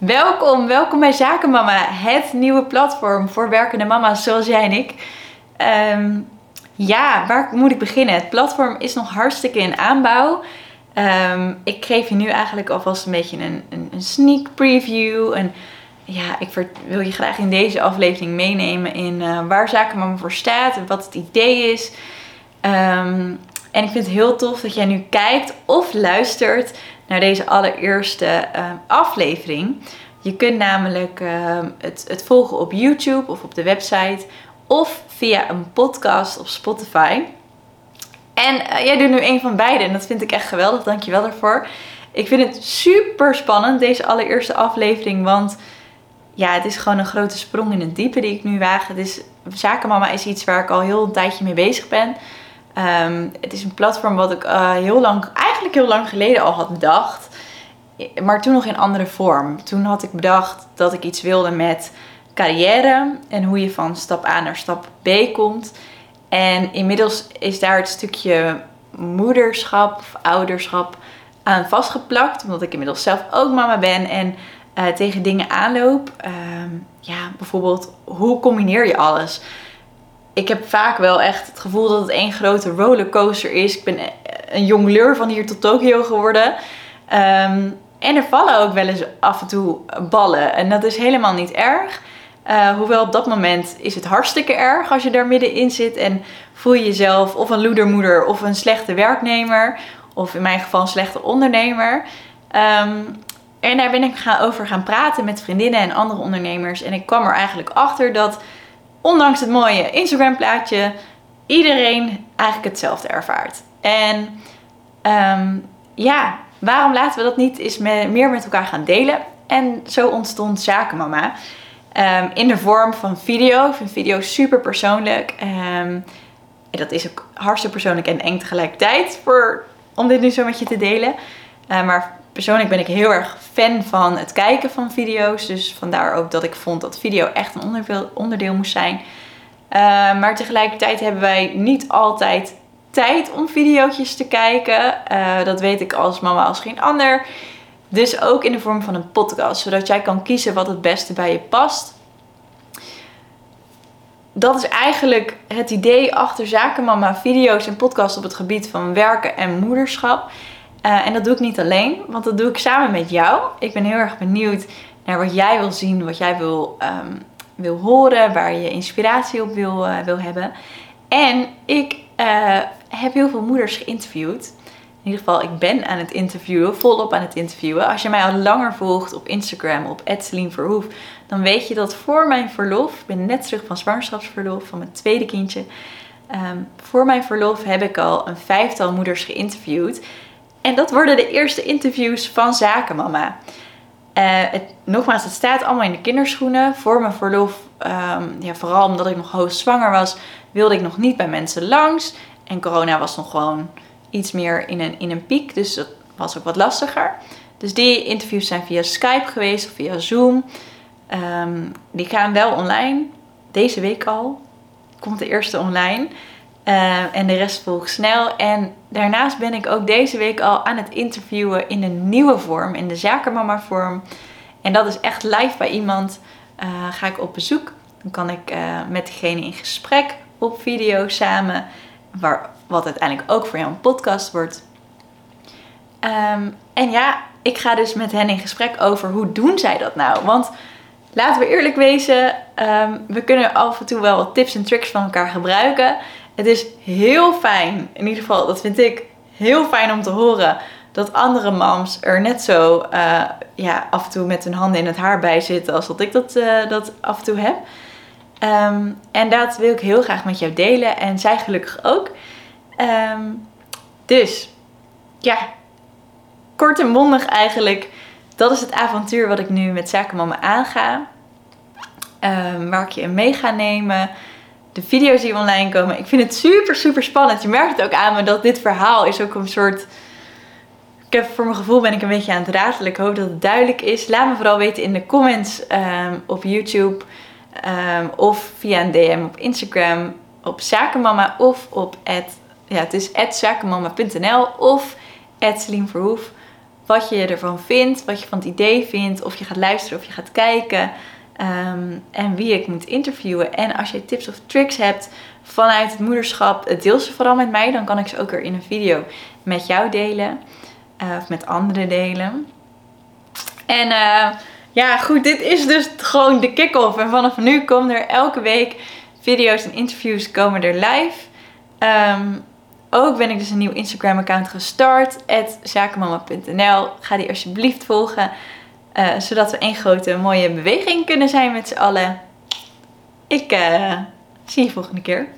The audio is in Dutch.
Welkom, welkom bij Zakenmama, het nieuwe platform voor werkende mama's zoals jij en ik. Ehm, ja, waar moet ik beginnen? Het platform is nog hartstikke in aanbouw. Ehm, ik geef je nu eigenlijk alvast een beetje een, een, sneak preview. En ja, ik wil je graag in deze aflevering meenemen in uh, waar Zakenmama voor staat en wat het idee is. Ehm, en ik vind het heel tof dat jij nu kijkt of luistert naar deze allereerste uh, aflevering. Je kunt namelijk uh, het, het volgen op YouTube of op de website of via een podcast op Spotify. En uh, jij doet nu een van beide en dat vind ik echt geweldig. Dankjewel daarvoor. Ik vind het super spannend deze allereerste aflevering, want ja, het is gewoon een grote sprong in het diepe die ik nu waag. Het is, Zakenmama is iets waar ik al heel een tijdje mee bezig ben. Ehm, het is een platform wat ik uh, heel lang, eigenlijk heel lang geleden al had bedacht. Maar toen nog in andere vorm. Toen had ik bedacht dat ik iets wilde met carrière en hoe je van stap A naar stap B komt. En inmiddels is daar het stukje moederschap of ouderschap aan vastgeplakt. Omdat ik inmiddels zelf ook mama ben en uh, tegen dingen aanloop. Uh, ja, bijvoorbeeld, hoe combineer je alles? Ik heb vaak wel echt het gevoel dat het één grote rollercoaster is. Ik ben een jongleur van hier tot Tokio geworden. Um, en er vallen ook wel eens af en toe ballen. En dat is helemaal niet erg. Uh, hoewel op dat moment is het hartstikke erg als je daar middenin zit en voel je jezelf of een loedermoeder of een slechte werknemer. Of in mijn geval een slechte ondernemer. Um, en daar ben ik gaan over gaan praten met vriendinnen en andere ondernemers. En ik kwam er eigenlijk achter dat ondanks het mooie Instagram plaatje, iedereen eigenlijk hetzelfde ervaart. En um, ja, waarom laten we dat niet eens meer met elkaar gaan delen? En zo ontstond Zakenmama. Um, in de vorm van video. Ik vind video super persoonlijk. Um, en dat is ook hartstikke persoonlijk en eng tegelijkertijd voor, om dit nu zo met je te delen. Uh, maar persoonlijk ben ik heel erg fan van het kijken van video's. Dus vandaar ook dat ik vond dat video echt een onderdeel, moest zijn. Uh, maar tegelijkertijd hebben wij niet altijd tijd om video's te kijken. Uh, dat weet ik als mama als geen ander. Dus ook in de vorm van een podcast. Zodat jij kan kiezen wat het beste bij je past. Dat is eigenlijk het idee achter Zakenmama video's en podcasts op het gebied van werken en moederschap. Uh, en dat doe ik niet alleen, want dat doe ik samen met jou. Ik ben heel erg benieuwd naar wat jij wil zien, wat jij wil, um, wil horen, waar je inspiratie op wil, uh, wil hebben. En ik uh, heb heel veel moeders geïnterviewd. In ieder geval, ik ben aan het interviewen, volop aan het interviewen. Als je mij al langer volgt op Instagram, op Verhoef, dan weet je dat voor mijn verlof, ik ben net terug van zwangerschapsverlof van mijn tweede kindje. Um, voor mijn verlof heb ik al een vijftal moeders geïnterviewd. En dat worden de eerste interviews van Zakenmama. Uh, het, nogmaals, het staat allemaal in de kinderschoenen. Voor mijn verlof, um, ja, vooral omdat ik nog hoogst zwanger was, wilde ik nog niet bij mensen langs. En corona was nog gewoon iets meer in een, in een piek, dus dat was ook wat lastiger. Dus die interviews zijn via Skype geweest of via Zoom. Um, die gaan wel online. Deze week al komt de eerste online. Uh, en de rest volgt snel. En daarnaast ben ik ook deze week al aan het interviewen in een nieuwe vorm, in de zakenmama vorm. En dat is echt live bij iemand. Uh, ga ik op bezoek. Dan kan ik uh, met degene in gesprek op video samen. Waar, wat uiteindelijk ook voor jou een podcast wordt. Um, en ja, ik ga dus met hen in gesprek over hoe doen zij dat nou? Want laten we eerlijk wezen, um, we kunnen af en toe wel wat tips en tricks van elkaar gebruiken. Het is heel fijn, in ieder geval dat vind ik heel fijn om te horen, dat andere moms er net zo uh, ja, af en toe met hun handen in het haar bij zitten als dat ik dat, uh, dat af en toe heb. Um, en dat wil ik heel graag met jou delen en zij gelukkig ook. Um, dus ja, kort en bondig eigenlijk. Dat is het avontuur wat ik nu met Zakenmama aanga. Um, waar ik je in mee ga nemen de video's die online komen. Ik vind het super, super spannend. Je merkt het ook aan me dat dit verhaal is ook een soort... Ik heb, voor mijn gevoel ben ik een beetje aan het ratelen. Ik hoop dat het duidelijk is. Laat me vooral weten in de comments um, op YouTube. Um, of via een DM op Instagram. Op Zakenmama of op... ja, het is zakenmama.nl of Verhoef. wat je ervan vindt, wat je van het idee vindt, of je gaat luisteren of je gaat kijken. Ehm, en wie ik moet interviewen. En als je tips of tricks hebt vanuit het moederschap, deel ze vooral met mij. Dan kan ik ze ook weer in een video met jou delen. Uh, of met anderen delen. En uh, ja, goed, dit is dus gewoon de kick-off. En vanaf nu komen er elke week video's en interviews komen er live. Um, ook ben ik dus een nieuw Instagram account gestart. zakenmama.nl Ga die alsjeblieft volgen. Uh, zodat we één grote mooie beweging kunnen zijn met z'n allen. Ik uh, zie je volgende keer.